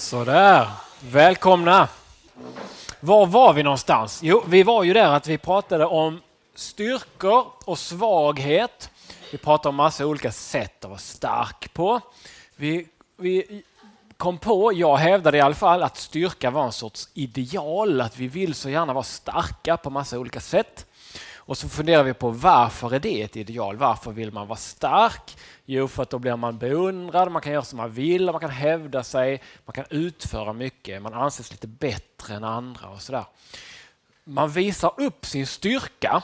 Sådär, välkomna. Var var vi någonstans? Jo, vi var ju där att vi pratade om styrkor och svaghet. Vi pratade om massa olika sätt att vara stark på. Vi, vi kom på, jag hävdade i alla fall, att styrka var en sorts ideal, att vi vill så gärna vara starka på massa olika sätt. Och så funderar vi på varför är det ett ideal? Varför vill man vara stark? Jo, för att då blir man beundrad, man kan göra som man vill, man kan hävda sig, man kan utföra mycket, man anses lite bättre än andra och sådär. Man visar upp sin styrka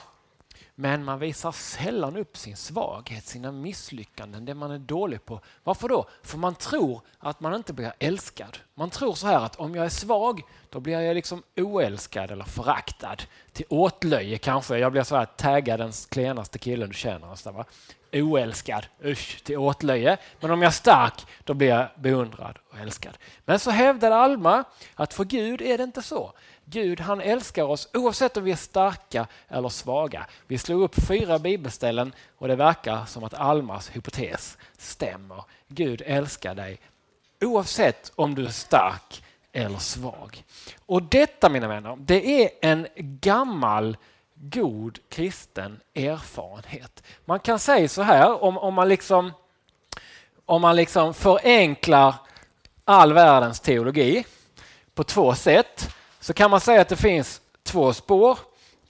men man visar sällan upp sin svaghet, sina misslyckanden, det man är dålig på. Varför då? För man tror att man inte blir älskad. Man tror så här att om jag är svag, då blir jag liksom oälskad eller föraktad. Till åtlöje kanske. Jag blir så här taggad den klenaste killen du känner. Så va? Oälskad, usch, till åtlöje. Men om jag är stark, då blir jag beundrad och älskad. Men så hävdar Alma att för Gud är det inte så. Gud han älskar oss oavsett om vi är starka eller svaga. Vi slog upp fyra bibelställen och det verkar som att Almas hypotes stämmer. Gud älskar dig oavsett om du är stark eller svag. Och detta mina vänner, det är en gammal god kristen erfarenhet. Man kan säga så här om, om man liksom om man liksom förenklar all världens teologi på två sätt så kan man säga att det finns två spår,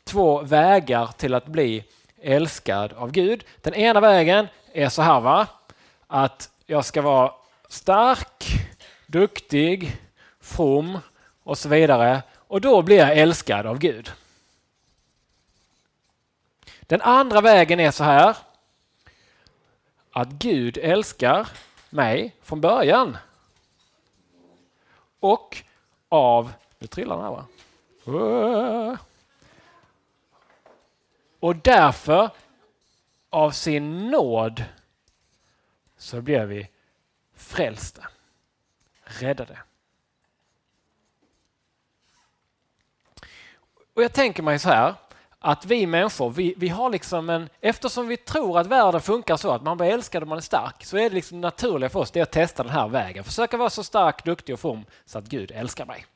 två vägar till att bli älskad av Gud. Den ena vägen är så här va, att jag ska vara stark, duktig, from och så vidare och då blir jag älskad av Gud. Den andra vägen är så här att Gud älskar mig från början och av nu trillar den här va? Och därför, av sin nåd, så blev vi frälsta, räddade. Och jag tänker mig så här, att vi människor, vi, vi har liksom en, eftersom vi tror att världen funkar så att man blir älskad om man är stark, så är det liksom naturliga för oss det att testa den här vägen. Försöka vara så stark, duktig och from så att Gud älskar mig.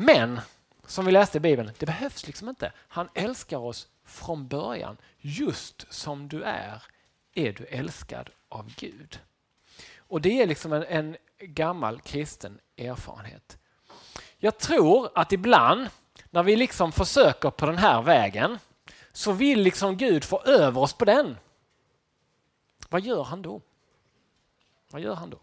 Men, som vi läste i Bibeln, det behövs liksom inte. Han älskar oss från början. Just som du är, är du älskad av Gud. Och det är liksom en, en gammal kristen erfarenhet. Jag tror att ibland när vi liksom försöker på den här vägen så vill liksom Gud få över oss på den. Vad gör han då? Vad gör han då?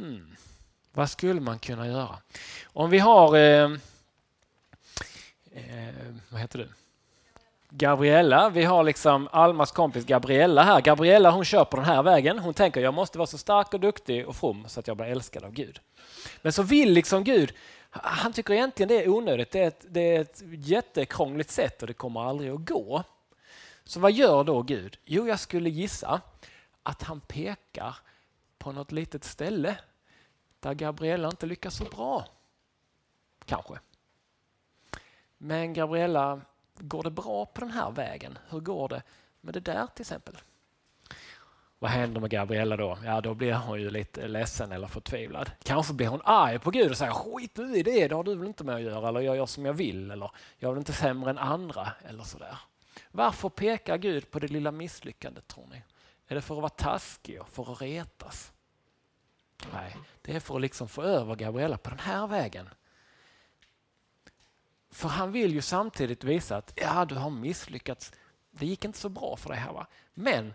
Hmm. Vad skulle man kunna göra? Om vi har eh, eh, vad heter du? Gabriella, vi har liksom Almas kompis Gabriella här. Gabriella hon kör på den här vägen. Hon tänker jag måste vara så stark och duktig och from så att jag blir älskad av Gud. Men så vill liksom Gud, han tycker egentligen det är onödigt. Det är ett, det är ett jättekrångligt sätt och det kommer aldrig att gå. Så vad gör då Gud? Jo, jag skulle gissa att han pekar på något litet ställe där Gabriella inte lyckas så bra. Kanske. Men Gabriella, går det bra på den här vägen? Hur går det med det där till exempel? Vad händer med Gabriella då? Ja, då blir hon ju lite ledsen eller förtvivlad. Kanske blir hon arg på Gud och säger skit du i det, det har du väl inte med att göra eller jag gör som jag vill eller jag är väl inte sämre än andra eller sådär. Varför pekar Gud på det lilla misslyckandet tror ni? Är det för att vara taskig och för att retas? Nej, det är för att liksom få över Gabriella på den här vägen. För han vill ju samtidigt visa att ja, du har misslyckats. Det gick inte så bra för dig här va. Men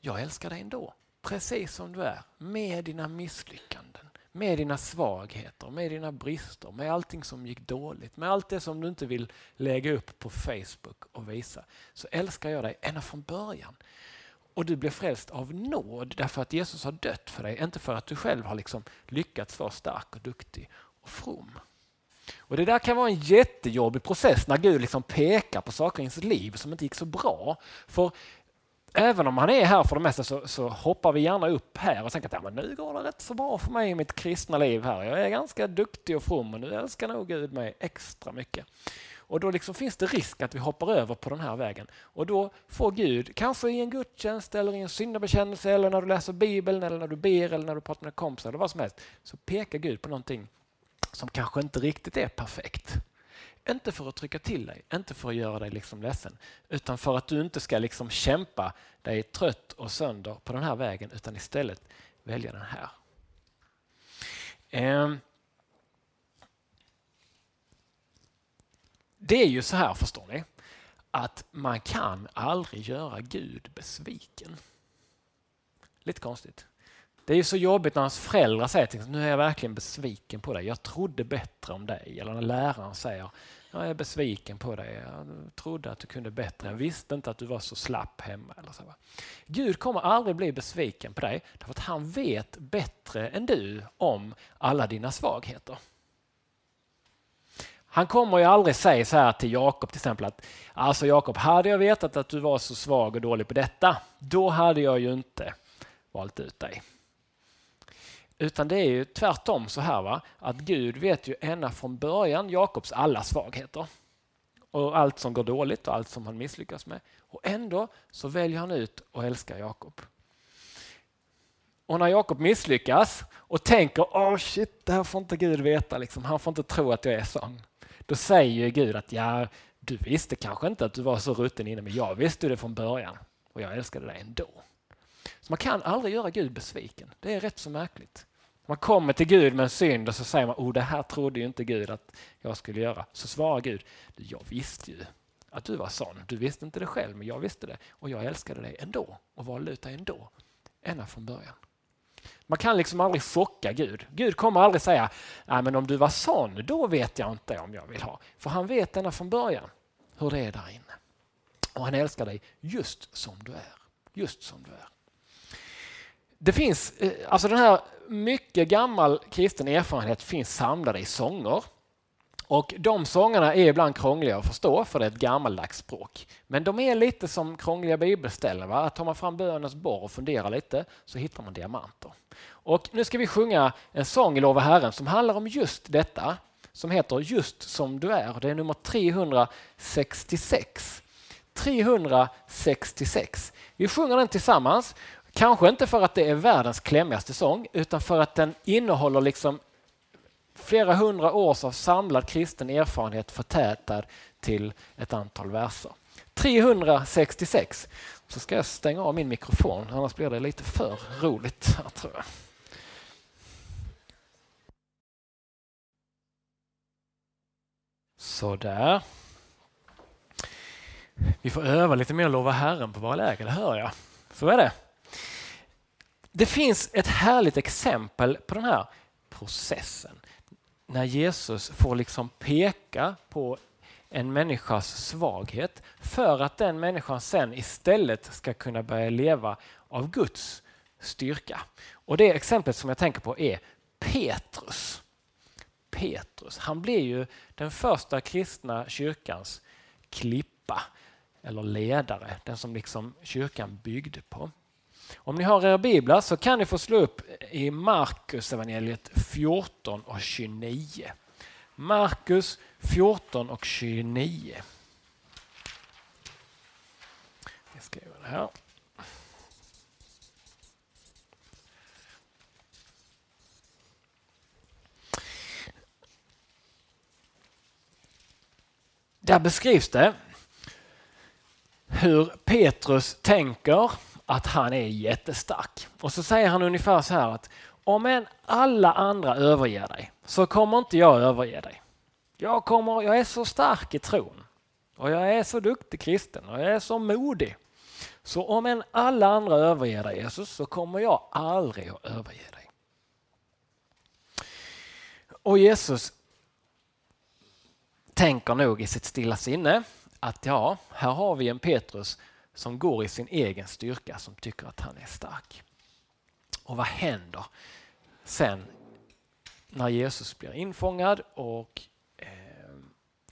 jag älskar dig ändå. Precis som du är. Med dina misslyckanden. Med dina svagheter, med dina brister, med allting som gick dåligt, med allt det som du inte vill lägga upp på Facebook och visa. Så älskar jag dig ända från början. Och du blir frälst av nåd därför att Jesus har dött för dig, inte för att du själv har liksom lyckats vara stark och duktig och from. Och Det där kan vara en jättejobbig process när Gud liksom pekar på saker i sitt liv som inte gick så bra. För även om han är här för det mesta så, så hoppar vi gärna upp här och tänker att ja, men nu går det rätt så bra för mig i mitt kristna liv här. Jag är ganska duktig och from och nu älskar nog Gud mig extra mycket. Och då liksom finns det risk att vi hoppar över på den här vägen. Och då får Gud, kanske i en gudstjänst eller i en syndabekännelse eller när du läser Bibeln eller när du ber eller när du pratar med kompisar eller vad som helst, så pekar Gud på någonting som kanske inte riktigt är perfekt. Inte för att trycka till dig, inte för att göra dig liksom ledsen, utan för att du inte ska liksom kämpa dig trött och sönder på den här vägen, utan istället välja den här. Ehm, Det är ju så här, förstår ni, att man kan aldrig göra Gud besviken. Lite konstigt. Det är ju så jobbigt när hans föräldrar säger att nu är jag verkligen besviken på dig. Jag trodde bättre om dig. Eller när läraren säger jag är besviken på dig. Jag trodde att du kunde bättre. Jag visste inte att du var så slapp hemma. Eller så. Gud kommer aldrig bli besviken på dig därför att han vet bättre än du om alla dina svagheter. Han kommer ju aldrig säga så här till Jakob till exempel att alltså Jakob, hade jag vetat att du var så svag och dålig på detta, då hade jag ju inte valt ut dig. Utan det är ju tvärtom så här va, att Gud vet ju ända från början Jakobs alla svagheter. Och allt som går dåligt och allt som han misslyckas med. Och ändå så väljer han ut och älskar Jakob. Och när Jakob misslyckas och tänker åh oh shit, det här får inte Gud veta, liksom. han får inte tro att jag är sån. Då säger Gud att ja, du visste kanske inte att du var så rutten inne, men jag visste det från början och jag älskade dig ändå. Så man kan aldrig göra Gud besviken. Det är rätt så märkligt. Man kommer till Gud med en synd och så säger man oh, det här trodde ju inte Gud att jag skulle göra. Så svarar Gud, jag visste ju att du var sån. Du visste inte det själv, men jag visste det. Och jag älskade dig ändå och valde ut dig ändå. Ända från början. Man kan liksom aldrig chocka Gud. Gud kommer aldrig säga, nej men om du var sån, då vet jag inte om jag vill ha. För han vet ända från början hur det är där inne. Och han älskar dig just som du är. Just som du är. Det finns, eh, alltså den här mycket gammal kristen erfarenhet finns samlad i sånger. Och De sångerna är ibland krångliga att förstå för det är ett gammaldags språk. Men de är lite som krångliga bibelställen. Va? Tar man fram bönens borr och funderar lite så hittar man diamanter. Och Nu ska vi sjunga en sång i Lova Herren som handlar om just detta. Som heter Just som du är. Det är nummer 366. 366. Vi sjunger den tillsammans Kanske inte för att det är världens klämmigaste sång utan för att den innehåller liksom flera hundra års av samlad kristen erfarenhet förtätad till ett antal verser. 366. Så ska jag stänga av min mikrofon, annars blir det lite för roligt här, tror jag. Sådär. Vi får öva lite mer lova Herren på våra läger, det hör jag. Så är det. Det finns ett härligt exempel på den här processen. När Jesus får liksom peka på en människas svaghet för att den människan sen istället ska kunna börja leva av Guds styrka. Och Det exemplet som jag tänker på är Petrus. Petrus, han blir ju den första kristna kyrkans klippa eller ledare, den som liksom kyrkan byggde på. Om ni har era biblar så kan ni få slå upp i Markus evangeliet 14 och 29. Markus 14 och 29. Jag skriver det här. Där beskrivs det hur Petrus tänker att han är jättestark. Och så säger han ungefär så här att om än alla andra överger dig så kommer inte jag överge dig. Jag, kommer, jag är så stark i tron och jag är så duktig kristen och jag är så modig. Så om än alla andra överger dig Jesus så kommer jag aldrig att överge dig. Och Jesus tänker nog i sitt stilla sinne att ja, här har vi en Petrus som går i sin egen styrka, som tycker att han är stark. Och vad händer sen när Jesus blir infångad och eh,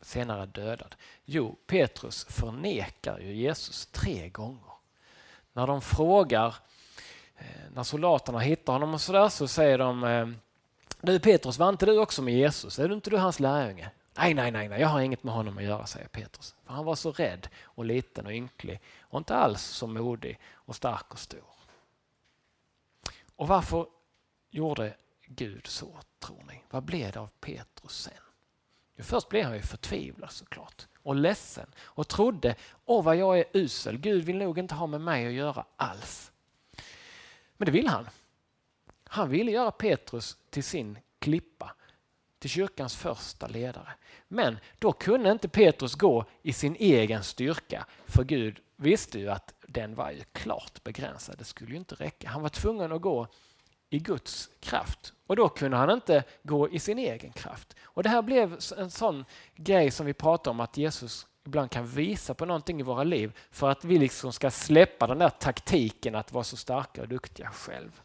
senare dödad? Jo, Petrus förnekar ju Jesus tre gånger. När de frågar, eh, när soldaterna hittar honom och sådär så säger de eh, Du Petrus, var inte du också med Jesus? Är du inte du hans lärjunge? Nej, nej, nej, nej, jag har inget med honom att göra, säger Petrus. För han var så rädd och liten och ynklig och inte alls så modig och stark och stor. Och varför gjorde Gud så, tror ni? Vad blev det av Petrus sen? Jo, först blev han ju förtvivlad såklart och ledsen och trodde, åh vad jag är usel, Gud vill nog inte ha med mig att göra alls. Men det vill han. Han ville göra Petrus till sin klippa, till kyrkans första ledare. Men då kunde inte Petrus gå i sin egen styrka, för Gud visste ju att den var ju klart begränsad. Det skulle ju inte räcka. Han var tvungen att gå i Guds kraft och då kunde han inte gå i sin egen kraft. Och Det här blev en sån grej som vi pratar om att Jesus ibland kan visa på någonting i våra liv för att vi liksom ska släppa den där taktiken att vara så starka och duktiga själv.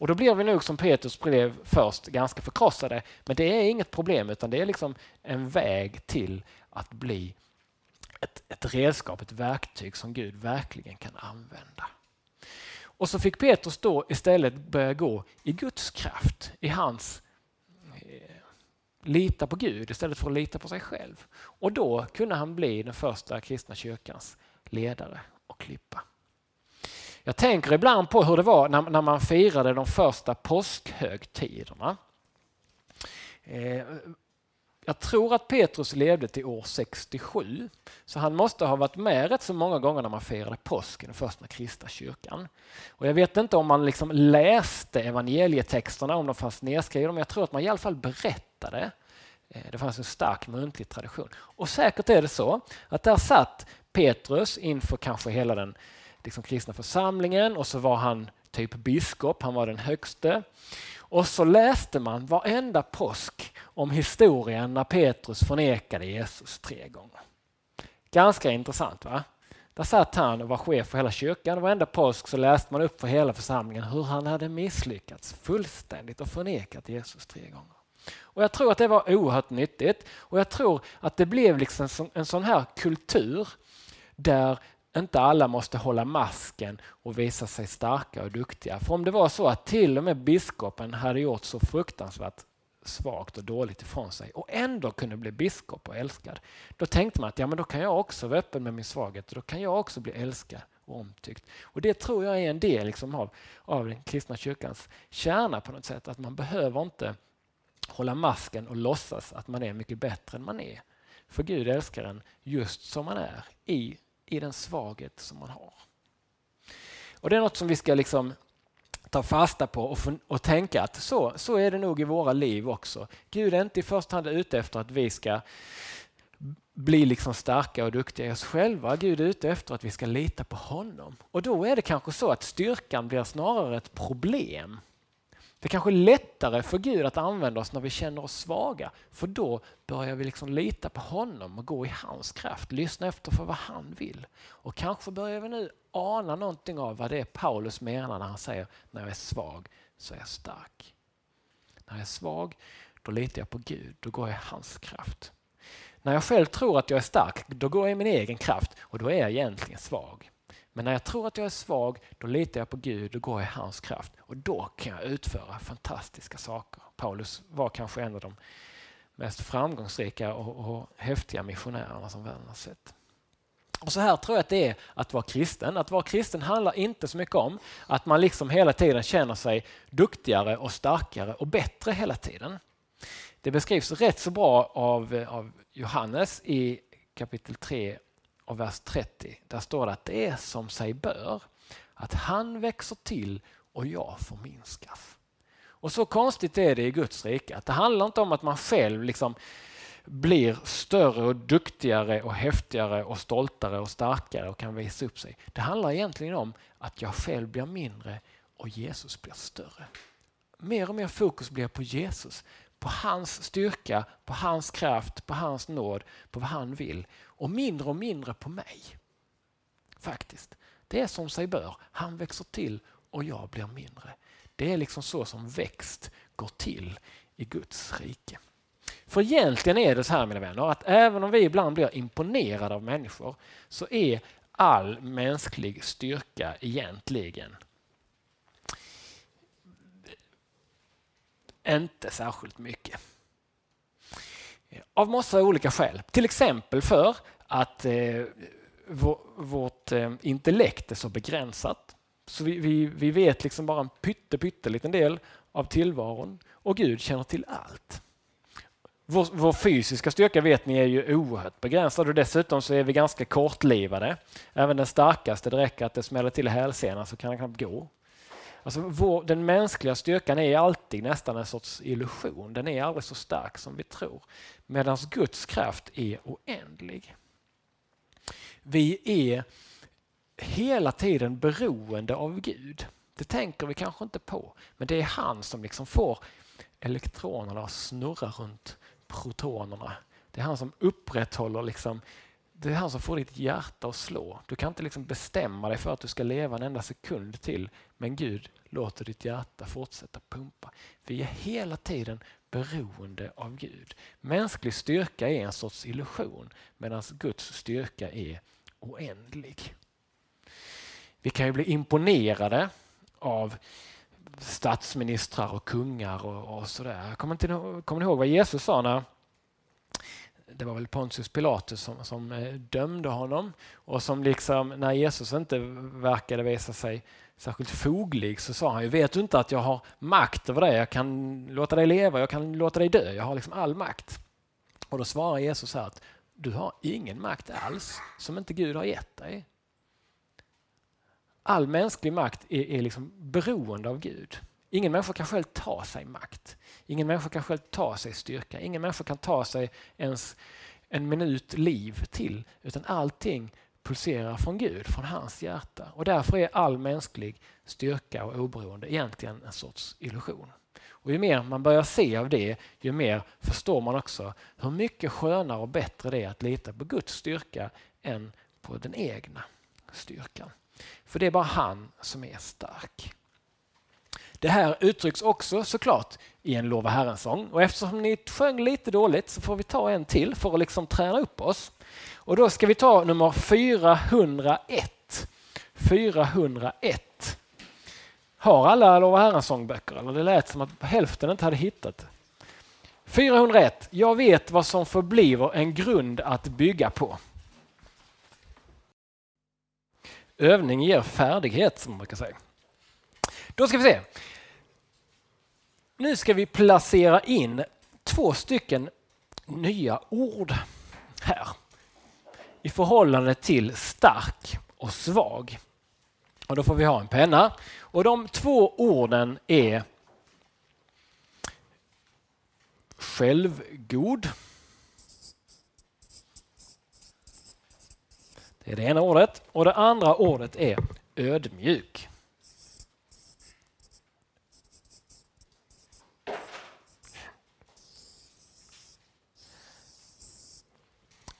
Och då blir vi nog som Petrus blev först ganska förkrossade. Men det är inget problem utan det är liksom en väg till att bli ett, ett redskap, ett verktyg som Gud verkligen kan använda. Och så fick Petrus då istället börja gå i Guds kraft, i hans eh, lita på Gud istället för att lita på sig själv. Och då kunde han bli den första kristna kyrkans ledare och klippa. Jag tänker ibland på hur det var när, när man firade de första påskhögtiderna. Eh, jag tror att Petrus levde till år 67, så han måste ha varit med rätt så många gånger när man firade påsken, den första kristna kyrkan. Och jag vet inte om man liksom läste evangelietexterna, om de fanns nedskrivna, men jag tror att man i alla fall berättade. Eh, det fanns en stark muntlig tradition. Och säkert är det så att där satt Petrus inför kanske hela den liksom kristna församlingen och så var han typ biskop, han var den högste. Och så läste man varenda påsk om historien när Petrus förnekade Jesus tre gånger. Ganska intressant va? Där satt han och var chef för hela kyrkan och varenda påsk så läste man upp för hela församlingen hur han hade misslyckats fullständigt och förnekat Jesus tre gånger. Och Jag tror att det var oerhört nyttigt och jag tror att det blev liksom en sån här kultur där inte alla måste hålla masken och visa sig starka och duktiga. För om det var så att till och med biskopen hade gjort så fruktansvärt svagt och dåligt ifrån sig och ändå kunde bli biskop och älskad. Då tänkte man att ja, men då kan jag också vara öppen med min svaghet och då kan jag också bli älskad och omtyckt. Och Det tror jag är en del liksom av, av den kristna kyrkans kärna på något sätt. Att man behöver inte hålla masken och låtsas att man är mycket bättre än man är. För Gud älskar en just som man är i i den svaghet som man har. Och Det är något som vi ska liksom ta fasta på och, och tänka att så, så är det nog i våra liv också. Gud är inte i första hand ute efter att vi ska bli liksom starka och duktiga i oss själva. Gud är ute efter att vi ska lita på honom. Och då är det kanske så att styrkan blir snarare ett problem det är kanske är lättare för Gud att använda oss när vi känner oss svaga. För då börjar vi liksom lita på honom och gå i hans kraft. Lyssna efter för vad han vill. Och kanske börjar vi nu ana någonting av vad det är Paulus menar när han säger när jag är svag så är jag stark. När jag är svag då litar jag på Gud, då går jag i hans kraft. När jag själv tror att jag är stark, då går jag i min egen kraft och då är jag egentligen svag. Men när jag tror att jag är svag, då litar jag på Gud och går i hans kraft. Och då kan jag utföra fantastiska saker. Paulus var kanske en av de mest framgångsrika och, och häftiga missionärerna som världen har sett. Och så här tror jag att det är att vara kristen. Att vara kristen handlar inte så mycket om att man liksom hela tiden känner sig duktigare och starkare och bättre hela tiden. Det beskrivs rätt så bra av, av Johannes i kapitel 3 och vers 30. Där står det att det är som sig bör, att han växer till och jag förminskas. Och så konstigt är det i Guds rike, att det handlar inte om att man själv liksom blir större och duktigare och häftigare och stoltare och starkare och kan visa upp sig. Det handlar egentligen om att jag själv blir mindre och Jesus blir större. Mer och mer fokus blir på Jesus, på hans styrka, på hans kraft, på hans nåd, på vad han vill och mindre och mindre på mig. Faktiskt. Det är som sig bör. Han växer till och jag blir mindre. Det är liksom så som växt går till i Guds rike. För egentligen är det så här mina vänner att även om vi ibland blir imponerade av människor så är all mänsklig styrka egentligen inte särskilt mycket. Av massa olika skäl. Till exempel för att eh, vårt eh, intellekt är så begränsat. Så vi, vi, vi vet liksom bara en pytte, pytteliten del av tillvaron och Gud känner till allt. Vår, vår, fysiska styrka vet ni är ju oerhört begränsad och dessutom så är vi ganska kortlivade. Även den starkaste, det räcker att det smäller till i hälsenan så kan han knappt gå. Alltså vår, den mänskliga styrkan är alltid nästan en sorts illusion. Den är aldrig så stark som vi tror. Medan Guds kraft är oändlig. Vi är hela tiden beroende av Gud. Det tänker vi kanske inte på, men det är han som liksom får elektronerna att snurra runt protonerna. Det är han som upprätthåller liksom det är han som får ditt hjärta att slå. Du kan inte liksom bestämma dig för att du ska leva en enda sekund till, men Gud låter ditt hjärta fortsätta pumpa. Vi är hela tiden beroende av Gud. Mänsklig styrka är en sorts illusion, medan Guds styrka är oändlig. Vi kan ju bli imponerade av statsministrar och kungar och, och sådär. Kommer, inte, kommer ni ihåg vad Jesus sa när det var väl Pontius Pilatus som, som eh, dömde honom och som liksom när Jesus inte verkade visa sig särskilt foglig så sa han ju, vet du inte att jag har makt över dig? Jag kan låta dig leva, jag kan låta dig dö, jag har liksom all makt. Och då svarar Jesus här att du har ingen makt alls som inte Gud har gett dig. All mänsklig makt är, är liksom beroende av Gud. Ingen människa kan själv ta sig makt. Ingen människa kan själv ta sig styrka. Ingen människa kan ta sig ens en minut liv till. Utan allting pulserar från Gud, från hans hjärta. Och därför är all mänsklig styrka och oberoende egentligen en sorts illusion. Och ju mer man börjar se av det, ju mer förstår man också hur mycket skönare och bättre det är att lita på Guds styrka än på den egna styrkan. För det är bara han som är stark. Det här uttrycks också såklart i en Lova Herren-sång. Och eftersom ni sjöng lite dåligt så får vi ta en till för att liksom träna upp oss. Och då ska vi ta nummer 401. 401. Har alla Lova Herren-sångböcker? Eller det lät som att hälften inte hade hittat det. 401. Jag vet vad som förbliver en grund att bygga på. Övning ger färdighet, som man brukar säga. Då ska vi se. Nu ska vi placera in två stycken nya ord här i förhållande till stark och svag. Och Då får vi ha en penna. Och De två orden är självgod. Det är det ena ordet. Och det andra ordet är ödmjuk.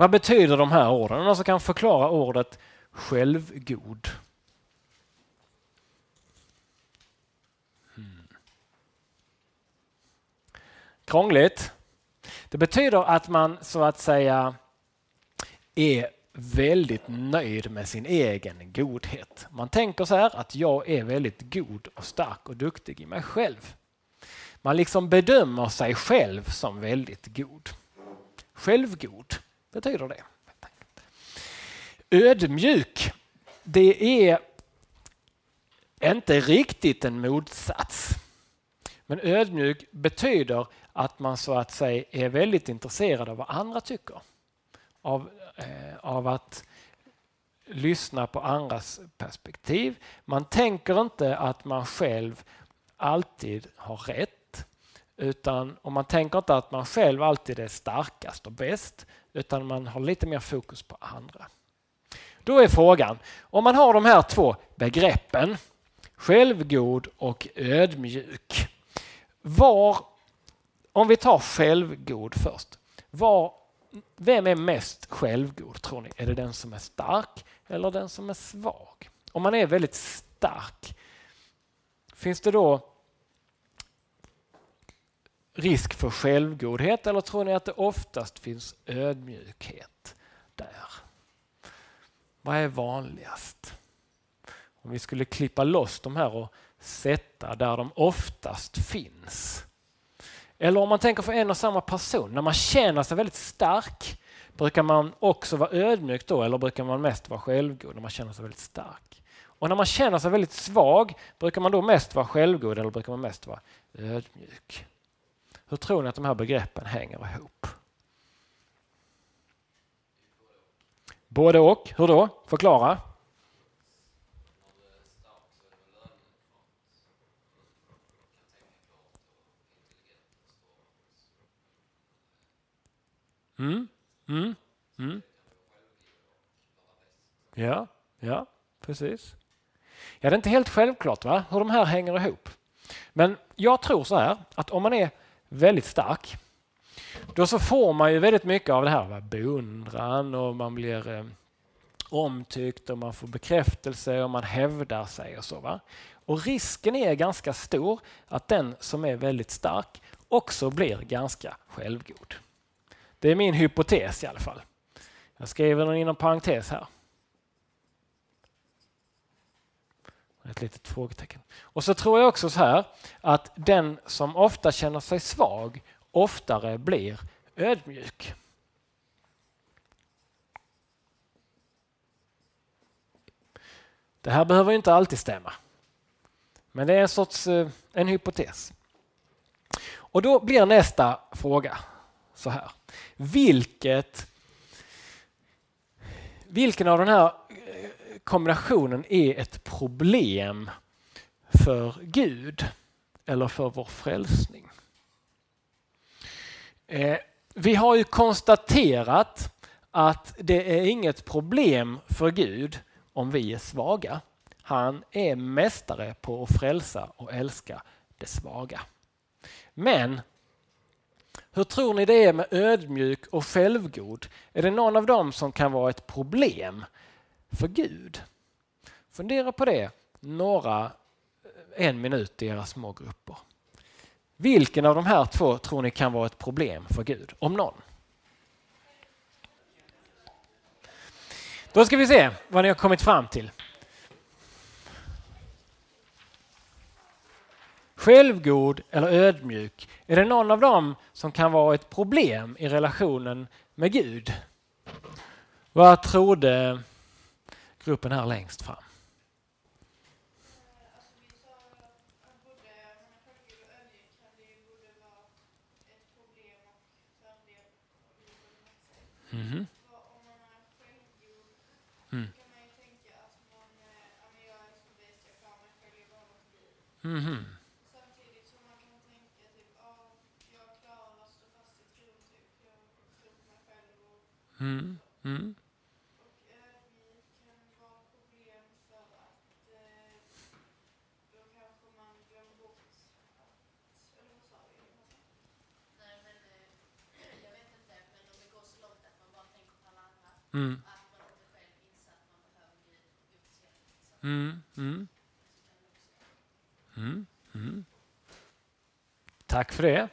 Vad betyder de här orden? Någon som kan förklara ordet självgod? Hmm. Krångligt. Det betyder att man så att säga är väldigt nöjd med sin egen godhet. Man tänker så här att jag är väldigt god och stark och duktig i mig själv. Man liksom bedömer sig själv som väldigt god. Självgod betyder det. Ödmjuk, det är inte riktigt en motsats. Men ödmjuk betyder att man så att säga är väldigt intresserad av vad andra tycker. Av, eh, av att lyssna på andras perspektiv. Man tänker inte att man själv alltid har rätt. Utan, och man tänker inte att man själv alltid är starkast och bäst utan man har lite mer fokus på andra. Då är frågan, om man har de här två begreppen, självgod och ödmjuk. Var, om vi tar självgod först, var, vem är mest självgod tror ni? Är det den som är stark eller den som är svag? Om man är väldigt stark, finns det då risk för självgodhet eller tror ni att det oftast finns ödmjukhet där? Vad är vanligast? Om vi skulle klippa loss de här och sätta där de oftast finns. Eller om man tänker för en och samma person, när man känner sig väldigt stark, brukar man också vara ödmjuk då eller brukar man mest vara självgod när man känner sig väldigt stark? Och när man känner sig väldigt svag, brukar man då mest vara självgod eller brukar man mest vara ödmjuk? Hur tror ni att de här begreppen hänger ihop? Både och. Hur då? Förklara. Mm, mm, mm. Ja, ja, precis. Ja, det är inte helt självklart va? hur de här hänger ihop. Men jag tror så här att om man är väldigt stark då så får man ju väldigt mycket av det här, va? beundran och man blir eh, omtyckt och man får bekräftelse och man hävdar sig och så. Va? Och risken är ganska stor att den som är väldigt stark också blir ganska självgod. Det är min hypotes i alla fall. Jag skriver den inom parentes här. Ett litet frågetecken. Och så tror jag också så här att den som ofta känner sig svag oftare blir ödmjuk. Det här behöver inte alltid stämma. Men det är en sorts eh, en hypotes. Och då blir nästa fråga så här. Vilket, vilken av de här kombinationen är ett problem för Gud eller för vår frälsning? Eh, vi har ju konstaterat att det är inget problem för Gud om vi är svaga. Han är mästare på att frälsa och älska det svaga. Men hur tror ni det är med ödmjuk och självgod? Är det någon av dem som kan vara ett problem för Gud? Fundera på det några, eh, en minut i era små grupper. Vilken av de här två tror ni kan vara ett problem för Gud? Om någon. Då ska vi se vad ni har kommit fram till. Självgod eller ödmjuk, är det någon av dem som kan vara ett problem i relationen med Gud? Vad trodde gruppen här längst fram? Mhm. Mm. Mhm. mm Mm. Mm. Mm -hmm. Samtidigt som man kan tänka typ, ja, jag klarar att stå fast i tron, typ. Jag tror på mig själv och... Mm. Mm. Och ödmjuk kan vara problem för att eh, då kanske man glömmer bort att... Eller vad sa vi? Nej, men eh, jag vet inte, men om det går så långt att man bara tänker på alla andra. Mm. Mm, mm. Mm, mm. Tack för det.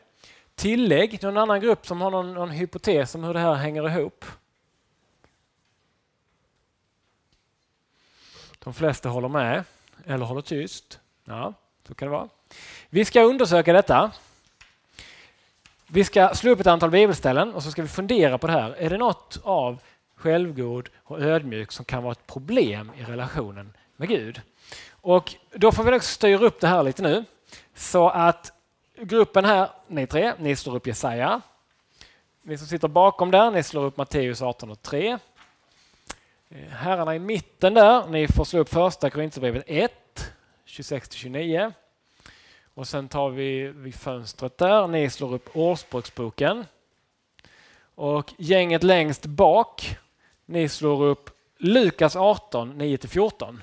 Tillägg, någon annan grupp som har någon, någon hypotes om hur det här hänger ihop? De flesta håller med eller håller tyst. Ja, så kan det vara. Vi ska undersöka detta. Vi ska slå upp ett antal bibelställen och så ska vi fundera på det här. Är det något av självgod och ödmjuk som kan vara ett problem i relationen med Gud. Och då får vi också styra upp det här lite nu. Så att gruppen här, ni tre, ni slår upp Jesaja. Ni som sitter bakom där, ni slår upp Matteus 18 och 3. Eh, herrarna i mitten där, ni får slå upp första Korinthierbrevet 1, 26-29. Och sen tar vi vid fönstret där, ni slår upp Årsbruksboken. Och gänget längst bak, ni slår upp Lukas 18, 9-14.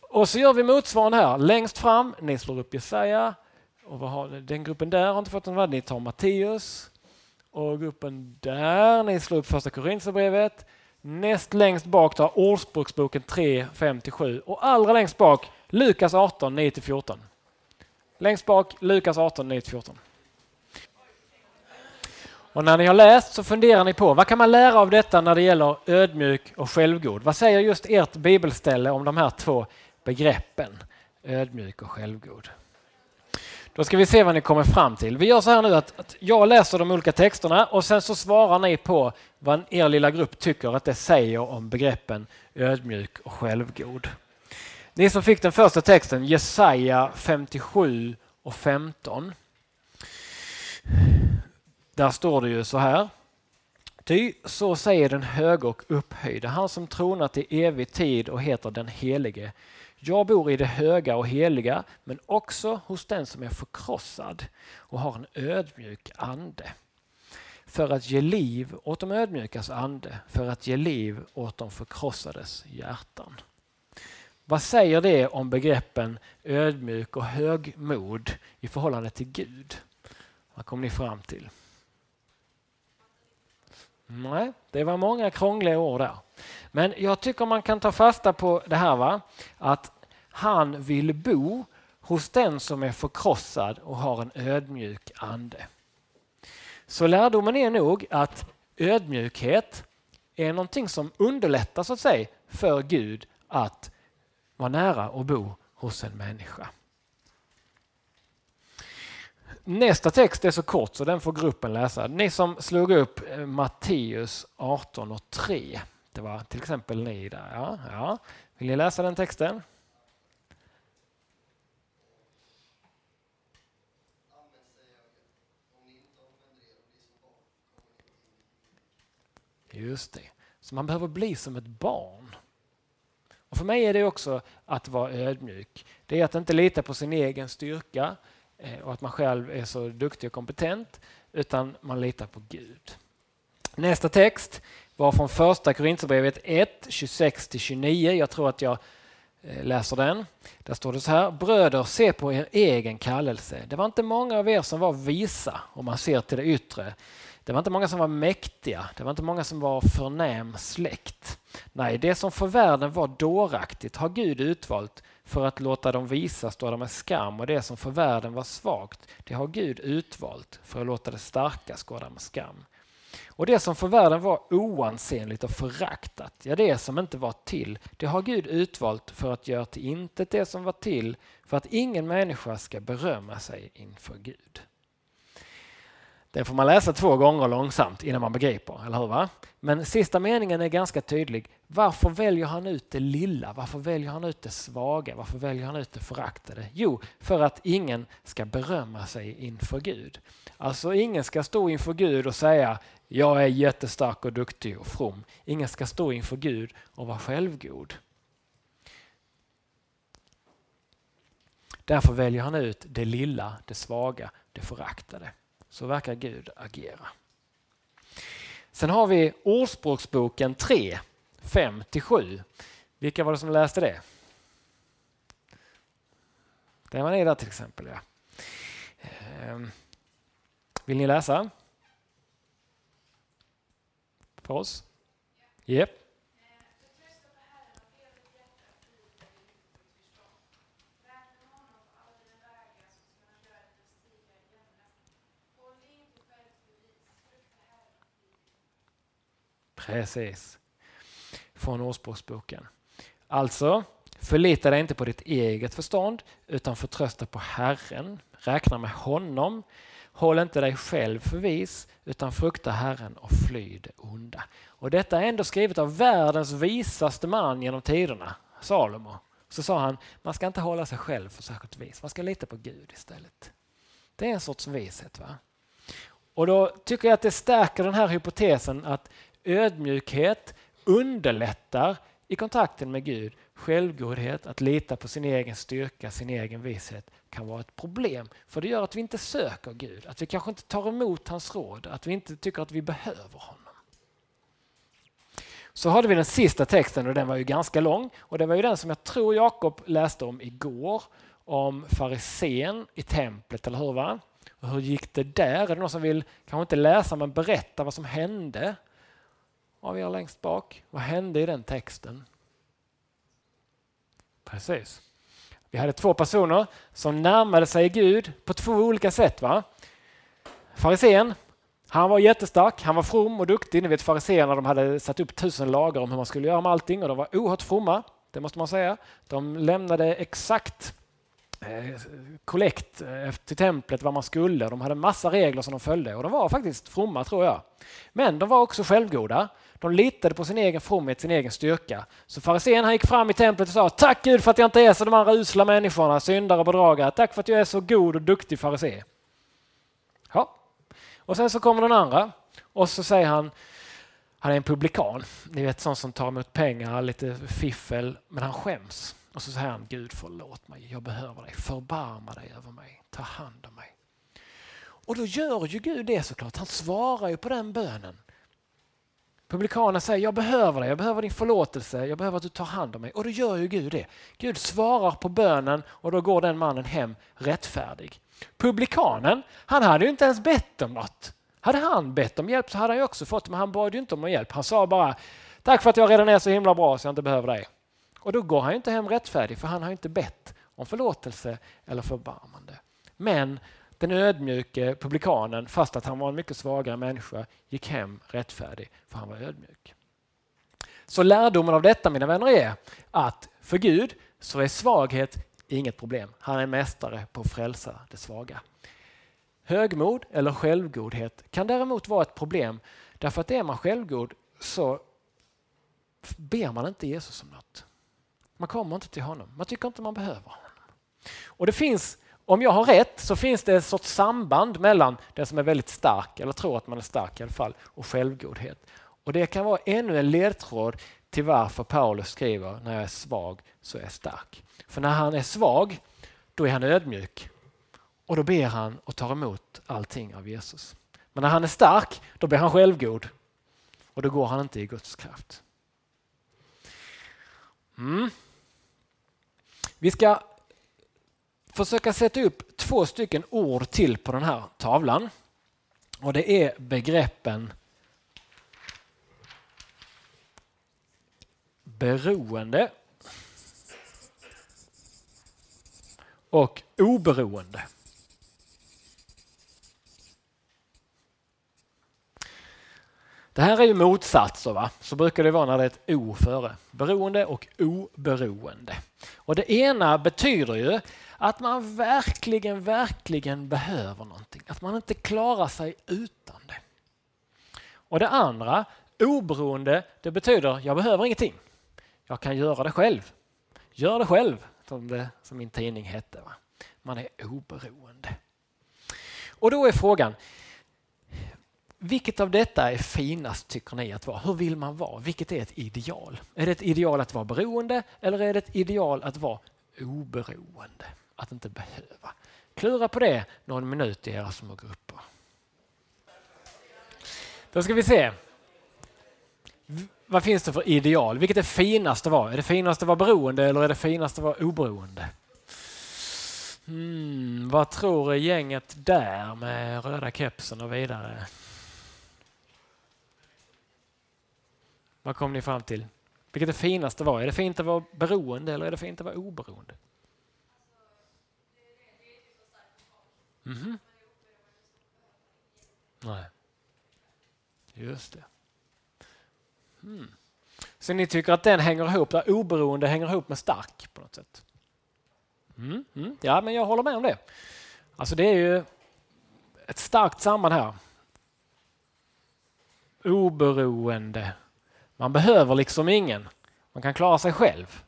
Och så gör vi motsvarande här. Längst fram, ni slår upp Jesaja. Och vad har, den gruppen där har inte fått någon vad. Ni tar Matteus. Och gruppen där, ni slår upp första Korinthierbrevet. Näst längst bak tar Ordspråksboken 3, 5-7. Och allra längst bak Lukas 18, 9-14. Längst bak Lukas 18, 9-14. Och när ni har läst så funderar ni på vad kan man lära av detta när det gäller ödmjuk och självgod? Vad säger just ert bibelställe om de här två begreppen ödmjuk och självgod. Då ska vi se vad ni kommer fram till. Vi gör så här nu att, att jag läser de olika texterna och sen så svarar ni på vad er lilla grupp tycker att det säger om begreppen ödmjuk och självgod. Ni som fick den första texten, Jesaja 57 och 15. Där står det ju så här. Ty så säger den höge och upphöjde, han som tronat i evig tid och heter den helige. Jag bor i det höga och heliga, men också hos den som är förkrossad och har en ödmjuk ande. För att ge liv åt de ödmjukas ande, för att ge liv åt de förkrossades hjärtan. Vad säger det om begreppen ödmjuk och högmod i förhållande till Gud? Vad kom ni fram till? Nej, det var många krångliga ord där. Men jag tycker man kan ta fasta på det här va? att han vill bo hos den som är förkrossad och har en ödmjuk ande. Så lärdomen är nog att ödmjukhet är någonting som underlättar så att säga för Gud att vara nära och bo hos en människa. Nästa text är så kort så den får gruppen läsa. Ni som slog upp eh, Matteus 18 och 3. Det var till exempel ni där. Ja, ja. Vill ni läsa den texten? Just det. Så man behöver bli som ett barn. Och För mig är det också att vara ödmjuk. Det är att inte lita på sin egen styrka eh, och att man själv är så duktig och kompetent, utan man litar på Gud. Nästa text var från första Korinthierbrevet 1, 26-29. Jag tror att jag eh, läser den. Där står det så här. Bröder, se på er egen kallelse. Det var inte många av er som var visa om man ser till det yttre. Det var inte många som var mäktiga, det var inte många som var förnäm släkt. Nej, det som för världen var dåraktigt har Gud utvalt för att låta dem visa de med skam och det som för världen var svagt, det har Gud utvalt för att låta det starka skåda med skam. Och det som för världen var oansenligt och föraktat, ja det som inte var till, det har Gud utvalt för att göra till intet det som var till, för att ingen människa ska berömma sig inför Gud. Den får man läsa två gånger långsamt innan man begriper, eller hur? Va? Men sista meningen är ganska tydlig. Varför väljer han ut det lilla? Varför väljer han ut det svaga? Varför väljer han ut det föraktade? Jo, för att ingen ska berömma sig inför Gud. Alltså ingen ska stå inför Gud och säga jag är jättestark och duktig och from. Ingen ska stå inför Gud och vara självgod. Därför väljer han ut det lilla, det svaga, det föraktade. Så verkar Gud agera. Sen har vi Ordspråksboken 3, 5-7. Vilka var det som läste det? Det var ni där till exempel. Ja. Ehm, vill ni läsa? För oss? Yep. Precis. Från Ordspråksboken. Alltså, förlita dig inte på ditt eget förstånd utan förtrösta på Herren. Räkna med honom. Håll inte dig själv för vis utan frukta Herren och fly det onda. Och detta är ändå skrivet av världens visaste man genom tiderna, Salomo. Så sa han, man ska inte hålla sig själv för särskilt vis, man ska lita på Gud istället. Det är en sorts vishet. va? Och då tycker jag att det stärker den här hypotesen att ödmjukhet underlättar i kontakten med Gud. Självgodhet, att lita på sin egen styrka, sin egen vishet kan vara ett problem. För det gör att vi inte söker Gud, att vi kanske inte tar emot hans råd, att vi inte tycker att vi behöver honom. Så hade vi den sista texten och den var ju ganska lång och det var ju den som jag tror Jakob läste om igår om farisén i templet, eller hur? Va? Och hur gick det där? Är det någon som vill, kanske inte läsa men berätta vad som hände? Av er längst bak. Vad hände i den texten? Precis. Vi hade två personer som närmade sig Gud på två olika sätt. va? Farisén, han var jättestark, han var from och duktig. Ni vet fariséerna de hade satt upp tusen lagar om hur man skulle göra med allting och de var oerhört fromma, det måste man säga. De lämnade exakt eh, kollekt eh, till templet vad man skulle. De hade massa regler som de följde och de var faktiskt fromma tror jag. Men de var också självgoda. De litade på sin egen fromhet, sin egen styrka. Så fariséerna gick fram i templet och sa Tack Gud för att jag inte är som de andra usla människorna, syndare och bedragare. Tack för att jag är så god och duktig farisé. Ja. Och sen så kommer den andra och så säger han han är en publikan, ni vet sån som tar emot pengar, lite fiffel, men han skäms. Och så säger han Gud förlåt mig, jag behöver dig, förbarma dig över mig, ta hand om mig. Och då gör ju Gud det såklart, han svarar ju på den bönen. Publikanen säger jag behöver dig, jag behöver din förlåtelse, jag behöver att du tar hand om mig. Och då gör ju Gud det. Gud svarar på bönen och då går den mannen hem rättfärdig. Publikanen, han hade ju inte ens bett om något. Hade han bett om hjälp så hade han ju också fått men han bad ju inte om hjälp. Han sa bara tack för att jag redan är så himla bra så jag inte behöver dig. Och då går han ju inte hem rättfärdig för han har inte bett om förlåtelse eller förbarmande. Men den ödmjuke publikanen, fast att han var en mycket svagare människa, gick hem rättfärdig för han var ödmjuk. Så lärdomen av detta mina vänner är att för Gud så är svaghet inget problem. Han är mästare på att frälsa det svaga. Högmod eller självgodhet kan däremot vara ett problem därför att är man självgod så ber man inte Jesus om något. Man kommer inte till honom. Man tycker inte man behöver honom. Och det finns, om jag har rätt, så finns det ett sorts samband mellan den som är väldigt stark, eller tror att man är stark i alla fall, och självgodhet. Och det kan vara ännu en ledtråd till varför Paulus skriver när jag är svag så är jag stark. För när han är svag, då är han ödmjuk och då ber han och tar emot allting av Jesus. Men när han är stark, då blir han självgod och då går han inte i Guds kraft. Mm. Vi ska försöka sätta upp två stycken ord till på den här tavlan. Och det är begreppen beroende och oberoende. Det här är ju motsatser, va? så brukar det vara när det är ett O före. Beroende och oberoende. Och det ena betyder ju att man verkligen, verkligen behöver någonting. Att man inte klarar sig utan det. Och det andra, oberoende, det betyder jag behöver ingenting. Jag kan göra det själv. Gör det själv, som, det, som min tidning hette. Va? Man är oberoende. Och då är frågan, vilket av detta är finast tycker ni att vara? Hur vill man vara? Vilket är ett ideal? Är det ett ideal att vara beroende eller är det ett ideal att vara oberoende? Att inte behöva. Klura på det någon minut i era små grupper. Då ska vi se. Vad finns det för ideal? Vilket är finast att vara? Är det finast att vara beroende eller är det finast att vara oberoende? Mm, vad tror gänget där med röda kepsen och vidare? Vad kom ni fram till? Vilket är finast att vara? Är det fint att vara beroende eller är det fint att vara oberoende? Mm. Nej. Just det. Mm. Så ni tycker att den hänger ihop, där oberoende hänger ihop med stark på något sätt? Mm, mm. Ja, men jag håller med om det. Alltså det är ju ett starkt samband här. Oberoende man behöver liksom ingen. Man kan klara sig själv.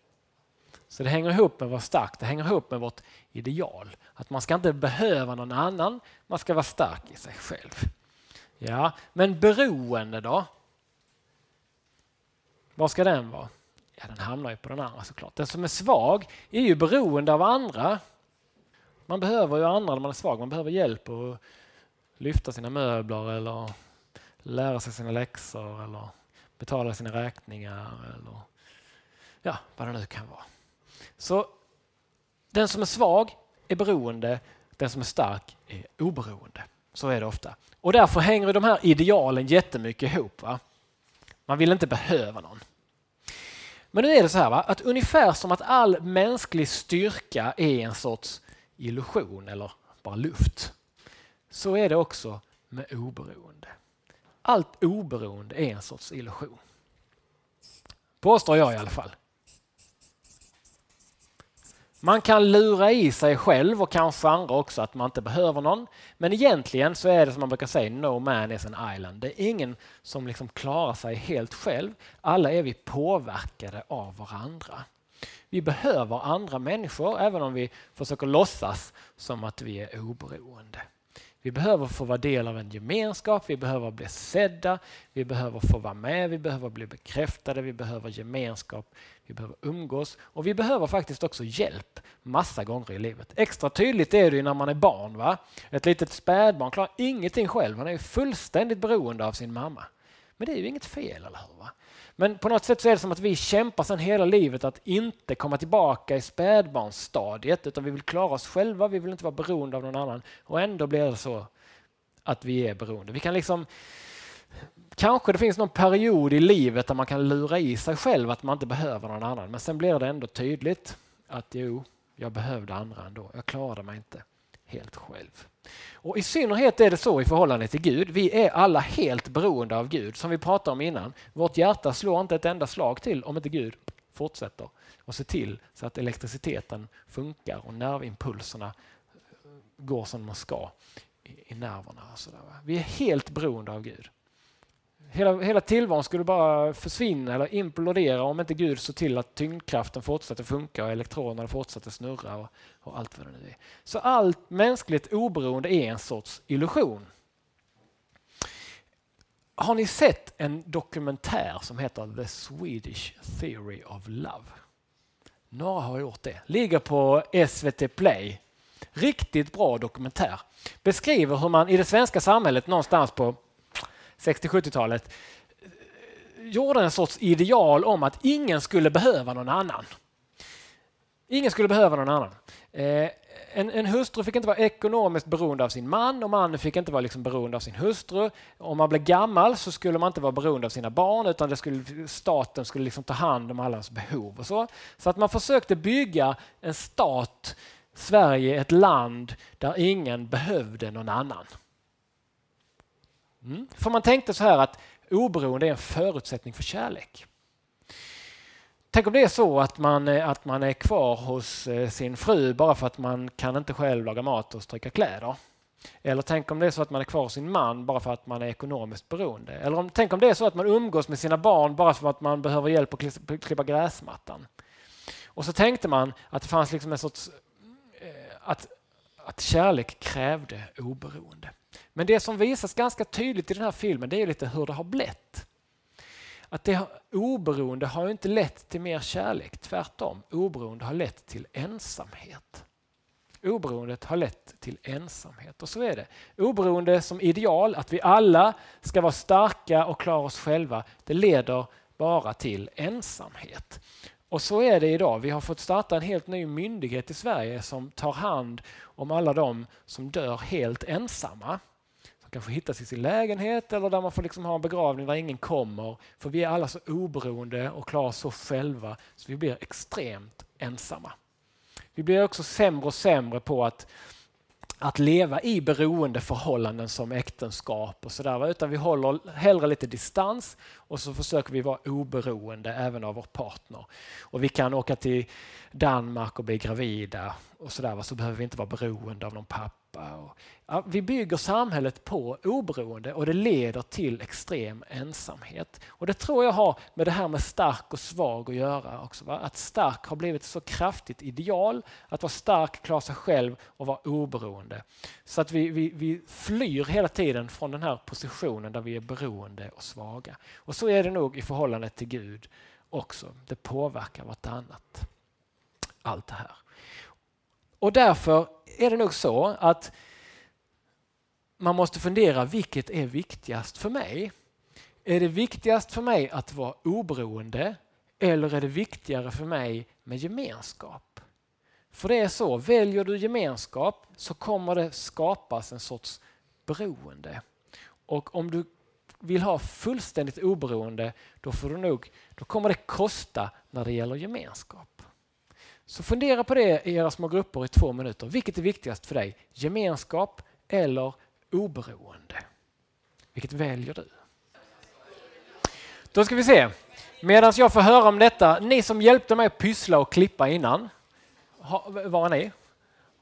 Så det hänger ihop med vara stark, det hänger ihop med vårt ideal. Att man ska inte behöva någon annan, man ska vara stark i sig själv. Ja, men beroende då? Var ska den vara? Ja, den hamnar ju på den andra såklart. Den som är svag är ju beroende av andra. Man behöver ju andra när man är svag. Man behöver hjälp att lyfta sina möbler eller lära sig sina läxor eller betala sina räkningar eller ja, vad det nu kan vara. Så den som är svag är beroende, den som är stark är oberoende. Så är det ofta. Och därför hänger de här idealen jättemycket ihop. Va? Man vill inte behöva någon. Men nu är det så här va? att ungefär som att all mänsklig styrka är en sorts illusion eller bara luft. Så är det också med oberoende allt oberoende är en sorts illusion. Påstår jag i alla fall. Man kan lura i sig själv och kanske andra också att man inte behöver någon. Men egentligen så är det som man brukar säga, no man is an island. Det är ingen som liksom klarar sig helt själv. Alla är vi påverkade av varandra. Vi behöver andra människor även om vi försöker låtsas som att vi är oberoende. Vi behöver få vara del av en gemenskap, vi behöver bli sedda, vi behöver få vara med, vi behöver bli bekräftade, vi behöver gemenskap, vi behöver umgås och vi behöver faktiskt också hjälp massa gånger i livet. Extra tydligt är det när man är barn. Va? Ett litet spädbarn klarar ingenting själv, han är fullständigt beroende av sin mamma. Men det är ju inget fel, eller hur? Va? Men på något sätt så är det som att vi kämpar sedan hela livet att inte komma tillbaka i spädbarnsstadiet utan vi vill klara oss själva, vi vill inte vara beroende av någon annan och ändå blir det så att vi är beroende. Vi kan liksom Kanske det finns någon period i livet där man kan lura i sig själv att man inte behöver någon annan men sen blir det ändå tydligt att jo, jag behövde andra ändå. Jag klarade mig inte helt själv. Och I synnerhet är det så i förhållande till Gud. Vi är alla helt beroende av Gud. Som vi pratade om innan. Vårt hjärta slår inte ett enda slag till om inte Gud fortsätter och ser till så att elektriciteten funkar och nervimpulserna eh, går som de ska i nerverna. Och så. Vi är helt beroende av Gud. Hela, hela tillvaron skulle bara försvinna eller implodera om inte Gud såg till att tyngdkraften fortsatte funka och elektronerna fortsatte snurra och, och allt vad det nu är. Så allt mänskligt oberoende är en sorts illusion. Har ni sett en dokumentär som heter The Swedish Theory of Love? Några har gjort det. Ligger på SVT Play. Riktigt bra dokumentär. Beskriver hur man i det svenska samhället någonstans på 60-70-talet gjorde en sorts ideal om att ingen skulle behöva någon annan. Ingen skulle behöva någon annan. Eh, en, en, hustru fick inte vara ekonomiskt beroende av sin man och mannen fick inte vara liksom beroende av sin hustru. Om man blev gammal så skulle man inte vara beroende av sina barn utan det skulle, staten skulle liksom ta hand om allas behov. och Så Så att man försökte bygga en stat, Sverige, ett land där ingen behövde någon annan. Mm. För man tänkte så här att oberoende är en förutsättning för kärlek. Tänk om det är så att man, eh, att man är kvar hos eh, sin fru bara för att man kan inte själv laga mat och stryka kläder. Eller tänk om det är så att man är kvar hos sin man bara för att man är ekonomiskt beroende. Eller om, tänk om det är så att man umgås med sina barn bara för att man behöver hjälp att klippa gräsmattan. Och så tänkte man att det fanns liksom en sorts... Eh, att, att kärlek krävde oberoende. Men det som visas ganska tydligt i den här filmen det är lite hur det har blivit. Att det oberoende har inte lett till mer kärlek, tvärtom. Oberoende har lett till ensamhet. Oberoendet har lett till ensamhet och så är det. Oberoende som ideal, att vi alla ska vara starka och klara oss själva, det leder bara till ensamhet. Och så är det idag. Vi har fått starta en helt ny myndighet i Sverige som tar hand om alla de som dör helt ensamma kanske hittas i sin lägenhet eller där man får liksom ha en begravning där ingen kommer. För vi är alla så oberoende och klarar oss så själva så vi blir extremt ensamma. Vi blir också sämre och sämre på att, att leva i beroendeförhållanden som äktenskap och sådär. Utan vi håller hellre lite distans och så försöker vi vara oberoende även av vår partner. Och vi kan åka till Danmark och bli gravida och sådär. Så behöver vi inte vara beroende av någon pappa pappa. Och, ja, vi bygger samhället på oberoende och det leder till extrem ensamhet. Och Det tror jag har med det här med stark och svag att göra. också. Va? Att stark har blivit ett så kraftigt ideal. Att vara stark, klara sig själv och vara oberoende. Så att vi, vi, vi flyr hela tiden från den här positionen där vi är beroende och svaga. Och så är det nog i förhållande till Gud också. Det påverkar vartannat. Allt det här. Och därför är det nog så att man måste fundera vilket är viktigast för mig? Är det viktigast för mig att vara oberoende eller är det viktigare för mig med gemenskap? För det är så, väljer du gemenskap så kommer det skapas en sorts beroende. Och om du vill ha fullständigt oberoende då, får du nog, då kommer det kosta när det gäller gemenskap. Så fundera på det i era små grupper i två minuter. Vilket är viktigast för dig? Gemenskap eller oberoende? Vilket väljer du? Då ska vi se. Medan jag får höra om detta, ni som hjälpte mig att pyssla och klippa innan. var är ni?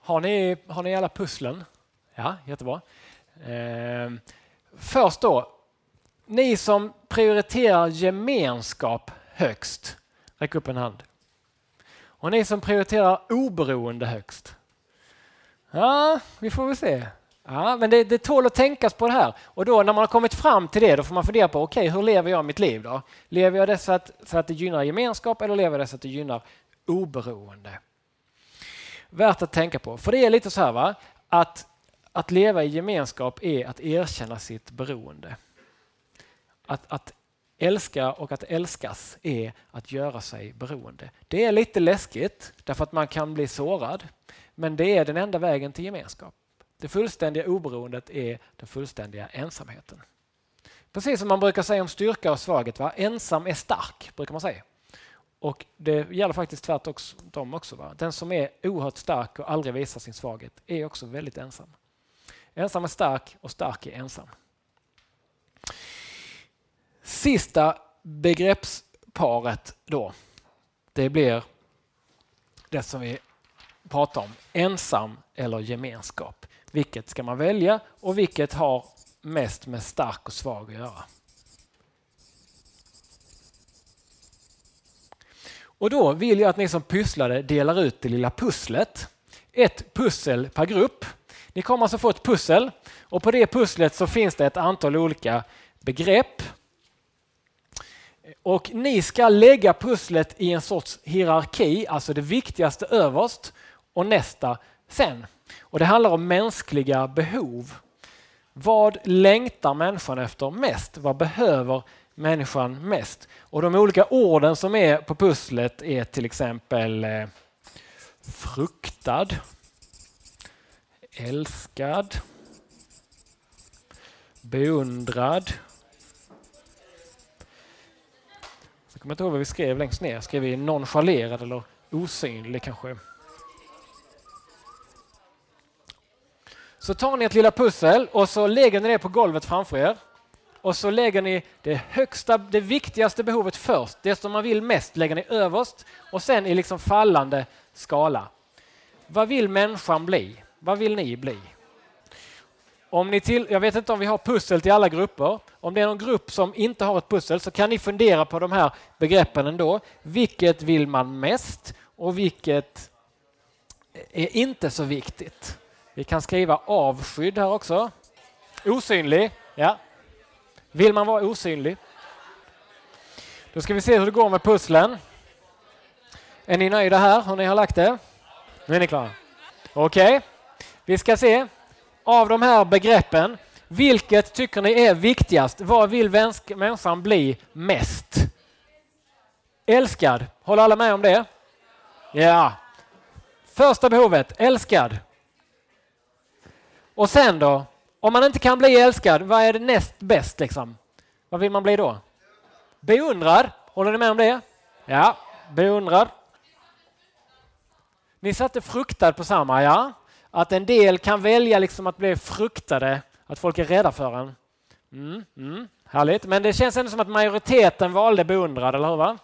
Har ni, har ni alla pusslen? Ja, jättebra. Eh, först då, ni som prioriterar gemenskap högst, räck upp en hand. Och ni som prioriterar oberoende högst. Ja, vi får väl se. Ja, men det, det tål att tänkas på det här. Och då när man har kommit fram till det, då får man fundera på okej, okay, hur lever jag mitt liv då? Lever jag det så att, så att det gynnar gemenskap eller lever jag det så att det gynnar oberoende? Värt att tänka på, för det är lite så här va, att, att leva i gemenskap är att erkänna sitt beroende. Att, att älska och att älskas är att göra sig beroende. Det är lite läskigt därför att man kan bli sårad, men det är den enda vägen till gemenskap. Det fullständiga oberoendet är den fullständiga ensamheten. Precis som man brukar säga om styrka och svaghet. Va? Ensam är stark, brukar man säga. Och Det gäller faktiskt tvärtom också. Va? Den som är oerhört stark och aldrig visar sin svaghet är också väldigt ensam. Ensam är stark och stark är ensam. Sista begreppsparet då, det blir det som vi pratar om, ensam eller gemenskap. Vilket ska man välja och vilket har mest med stark och svag att göra? Och då vill jag att ni som pysslade delar ut det lilla pusslet. Ett pussel per grupp. Ni kommer alltså få ett pussel och på det pusslet så finns det ett antal olika begrepp. Och ni ska lägga pusslet i en sorts hierarki, alltså det viktigaste överst och nästa sen. Och Det handlar om mänskliga behov. Vad längtar människan efter mest? Vad behöver människan mest? Och De olika orden som är på pusslet är till exempel eh, fruktad, älskad, beundrad. Kommer inte ihåg vad vi skrev längst ner. Skrev vi nonchalerad eller osynlig kanske? Så tar ni ett lilla pussel och så lägger ni det på golvet framför er. Och så lägger ni det högsta, det viktigaste behovet först. Det som man vill mest lägger ni överst och sen i liksom fallande skala. Vad vill människan bli? Vad vill ni bli? Om ni till, jag vet inte om vi har pussel till alla grupper. Om det är någon grupp som inte har ett pussel så kan ni fundera på de här begreppen ändå. Vilket vill man mest och vilket är inte så viktigt? Vi kan skriva avskydd här också. Osynlig. Ja. Vill man vara osynlig? Då ska vi se hur det går med pusslen. Är ni nöjda här hur ni har lagt det? Nu är ni klara. Okej, okay. vi ska se. Av de här begreppen, vilket tycker ni är viktigast? Vad vill människan bli mest? Älskad. Håller alla med om det? Ja. Första behovet, älskad. Och sen då? Om man inte kan bli älskad, vad är det näst bäst liksom? Vad vill man bli då? Beundrad. Håller ni med om det? Ja, beundrad. Ni satte fruktad på samma, ja. Att en del kan välja liksom att bli fruktade, att folk är rädda för en. Mm, mm, härligt, men det känns ändå som att majoriteten valde beundrad, eller hur? Va?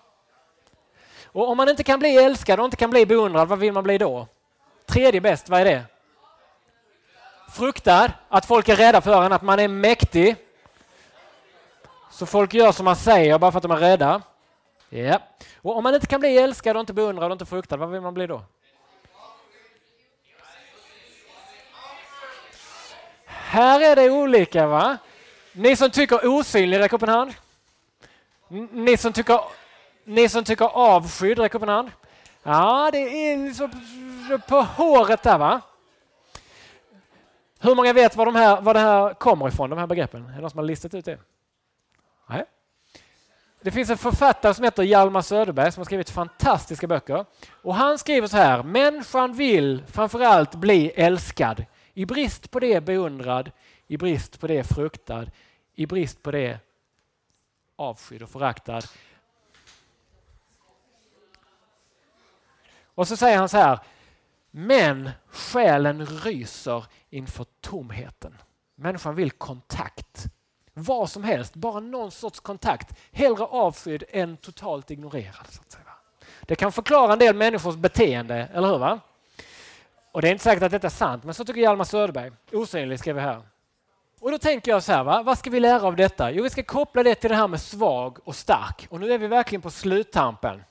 Och om man inte kan bli älskad och inte kan bli beundrad, vad vill man bli då? Tredje bäst, vad är det? fruktar att folk är rädda för en, att man är mäktig. Så folk gör som man säger bara för att de är rädda. Ja. Och om man inte kan bli älskad och inte beundrad och inte fruktad, vad vill man bli då? Här är det olika va? Ni som tycker osynlig, räck upp en hand. Ni som tycker, ni som tycker avskydd, räck upp en hand. Ja, det är så på håret där va? Hur många vet var, de här, var det här kommer ifrån, de här begreppen? Är det någon som har listat ut det? Nej. Det finns en författare som heter Hjalmar Söderberg som har skrivit fantastiska böcker. Och Han skriver så här, människan vill framförallt bli älskad. I brist på det beundrad, i brist på det fruktad, i brist på det avskydd och föraktad. Och så säger han så här, men själen ryser inför tomheten. Människan vill kontakt. Vad som helst, bara någon sorts kontakt. Hellre avskydd än totalt ignorerad. Så att säga. Det kan förklara en del människors beteende, eller hur? Va? Och det är inte säkert att detta är sant, men så tycker Hjalmar Söderberg. Osynlig skrev vi här. Och då tänker jag så här, va? vad ska vi lära av detta? Jo, vi ska koppla det till det här med svag och stark. Och nu är vi verkligen på sluttampen.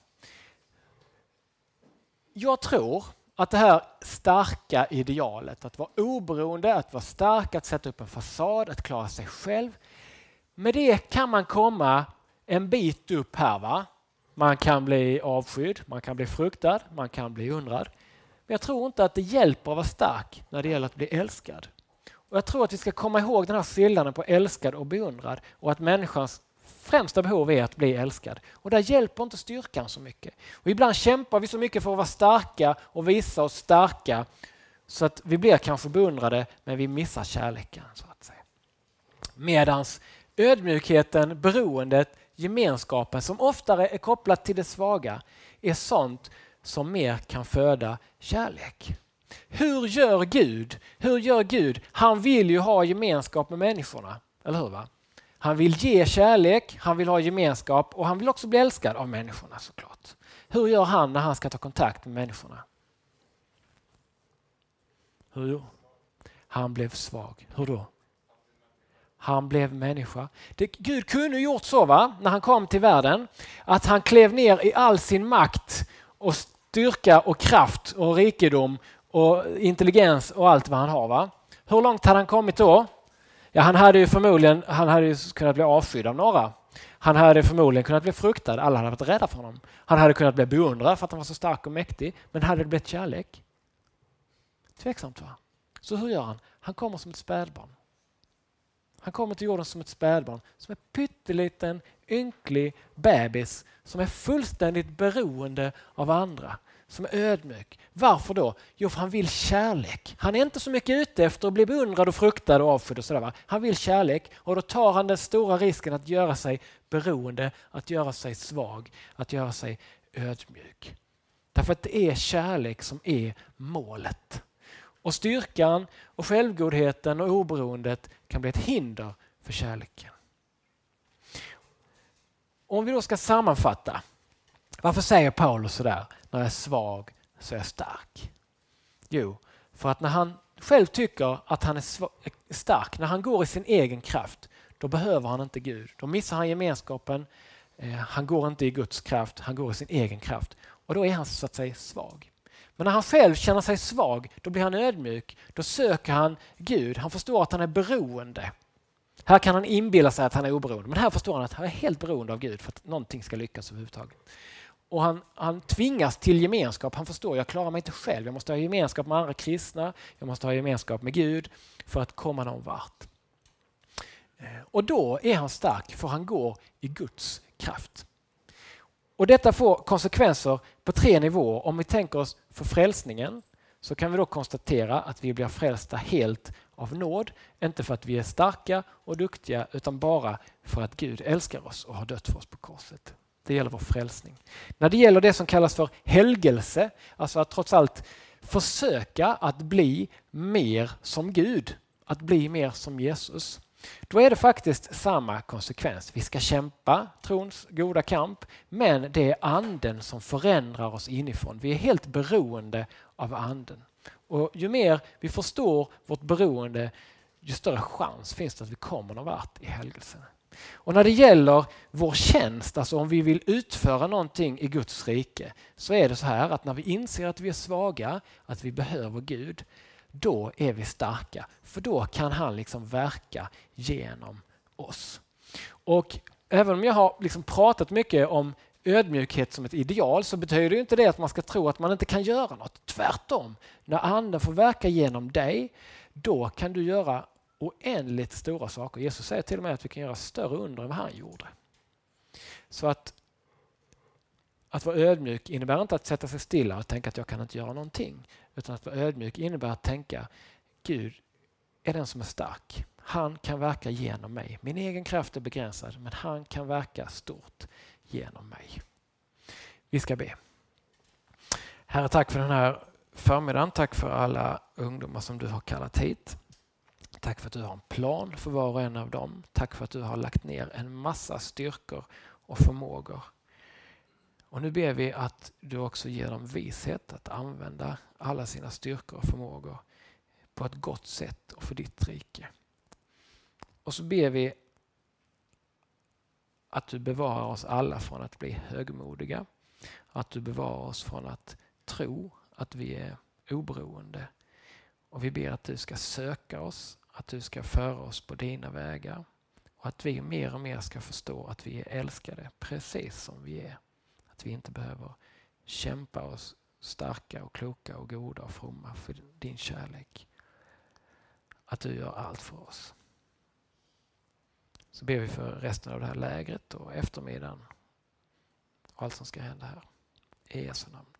Jag tror att det här starka idealet, att vara oberoende, att vara stark, att sätta upp en fasad, att klara sig själv. Med det kan man komma en bit upp här. va? Man kan bli avskydd, man kan bli fruktad, man kan bli undrad. Men jag tror inte att det hjälper att vara stark när det gäller att bli älskad. Och Jag tror att vi ska komma ihåg den här skillnaden på älskad och beundrad och att människans främsta behov är att bli älskad. Och där hjälper inte styrkan så mycket. Och ibland kämpar vi så mycket för att vara starka och visa oss starka så att vi blir kanske beundrade men vi missar kärleken. så att säga. Medans ödmjukheten, beroendet, gemenskapen som oftare är kopplat till det svaga är sånt som mer kan föda kärlek. Hur gör Gud? Hur gör Gud? Han vill ju ha gemenskap med människorna, eller hur? Va? Han vill ge kärlek, han vill ha gemenskap och han vill också bli älskad av människorna såklart. Hur gör han när han ska ta kontakt med människorna? Hur? Han blev svag. Hur då? Han blev människa. Det, Gud kunde gjort så va, när han kom till världen, att han klev ner i all sin makt och styrka och kraft och rikedom och intelligens och allt vad han har. Va? Hur långt hade han kommit då? Ja, han hade ju förmodligen han hade ju kunnat bli avskydd av några. Han hade förmodligen kunnat bli fruktad, alla hade varit rädda för honom. Han hade kunnat bli beundrad för att han var så stark och mäktig. Men hade det blivit kärlek? Tveksamt va? Så hur gör han? Han kommer som ett spädbarn. Han kommer till jorden som ett spädbarn, som en pytteliten, ynklig bebis som är fullständigt beroende av andra, som är ödmjuk. Varför då? Jo, för han vill kärlek. Han är inte så mycket ute efter att bli beundrad och fruktad och avskydd och sådär. Han vill kärlek och då tar han den stora risken att göra sig beroende, att göra sig svag, att göra sig ödmjuk. Därför att det är kärlek som är målet. Och styrkan och självgodheten och oberoendet kan bli ett hinder för kärleken. Om vi då ska sammanfatta. Varför säger Paulus sådär? När jag är svag så är jag stark. Jo, för att när han själv tycker att han är stark, när han går i sin egen kraft, då behöver han inte Gud. Då missar han gemenskapen. Eh, han går inte i Guds kraft, han går i sin egen kraft. Och då är han så att säga svag. Men när han själv känner sig svag, då blir han ödmjuk. Då söker han Gud. Han förstår att han är beroende. Här kan han inbilla sig att han är oberoende, men här förstår han att han är helt beroende av Gud för att någonting ska lyckas överhuvudtaget. Och han, han tvingas till gemenskap. Han förstår att jag klarar mig inte själv. Jag måste ha gemenskap med andra kristna. Jag måste ha gemenskap med Gud för att komma någon vart. Eh, och då är han stark för han går i Guds kraft. Och Detta får konsekvenser på tre nivåer. Om vi tänker oss för frälsningen så kan vi då konstatera att vi blir frälsta helt av nåd. Inte för att vi är starka och duktiga utan bara för att Gud älskar oss och har dött för oss på korset. Det gäller vår frälsning. När det gäller det som kallas för helgelse, alltså att trots allt försöka att bli mer som Gud, att bli mer som Jesus, då är det faktiskt samma konsekvens. Vi ska kämpa trons goda kamp, men det är anden som förändrar oss inifrån. Vi är helt beroende av anden. Och ju mer vi förstår vårt beroende, ju större chans finns det att vi kommer någon vart i helgelsen. Och när det gäller vår tjänst, alltså om vi vill utföra någonting i Guds rike, så är det så här att när vi inser att vi är svaga, att vi behöver Gud, då är vi starka. För då kan han liksom verka genom oss. Och även om jag har liksom pratat mycket om ödmjukhet som ett ideal så betyder inte det att man ska tro att man inte kan göra något. Tvärtom, när anden får verka genom dig, då kan du göra oändligt stora saker. Jesus säger till och med att vi kan göra större under än vad han gjorde. Så att, att vara ödmjuk innebär inte att sätta sig stilla och tänka att jag kan inte göra någonting. Utan att vara ödmjuk innebär att tänka Gud är den som är stark. Han kan verka genom mig. Min egen kraft är begränsad men han kan verka stort genom mig. Vi ska be. Herre, tack för den här förmiddagen. Tack för alla ungdomar som du har kallat hit. Tack för att du har en plan för var och en av dem. Tack för att du har lagt ner en massa styrkor och förmågor. Och nu ber vi att du också ger dem vishet att använda alla sina styrkor och förmågor på ett gott sätt och för ditt rike. Och så ber vi att du bevarar oss alla från att bli högmodiga. Att du bevarar oss från att tro att vi är oberoende. Och vi ber att du ska söka oss, att du ska föra oss på dina vägar och att vi mer och mer ska förstå att vi är älskade precis som vi är. Att vi inte behöver kämpa oss starka och kloka och goda och fromma för din kärlek. Att du gör allt för oss. Så ber vi för resten av det här lägret och eftermiddagen och allt som ska hända här. I Jesu namn.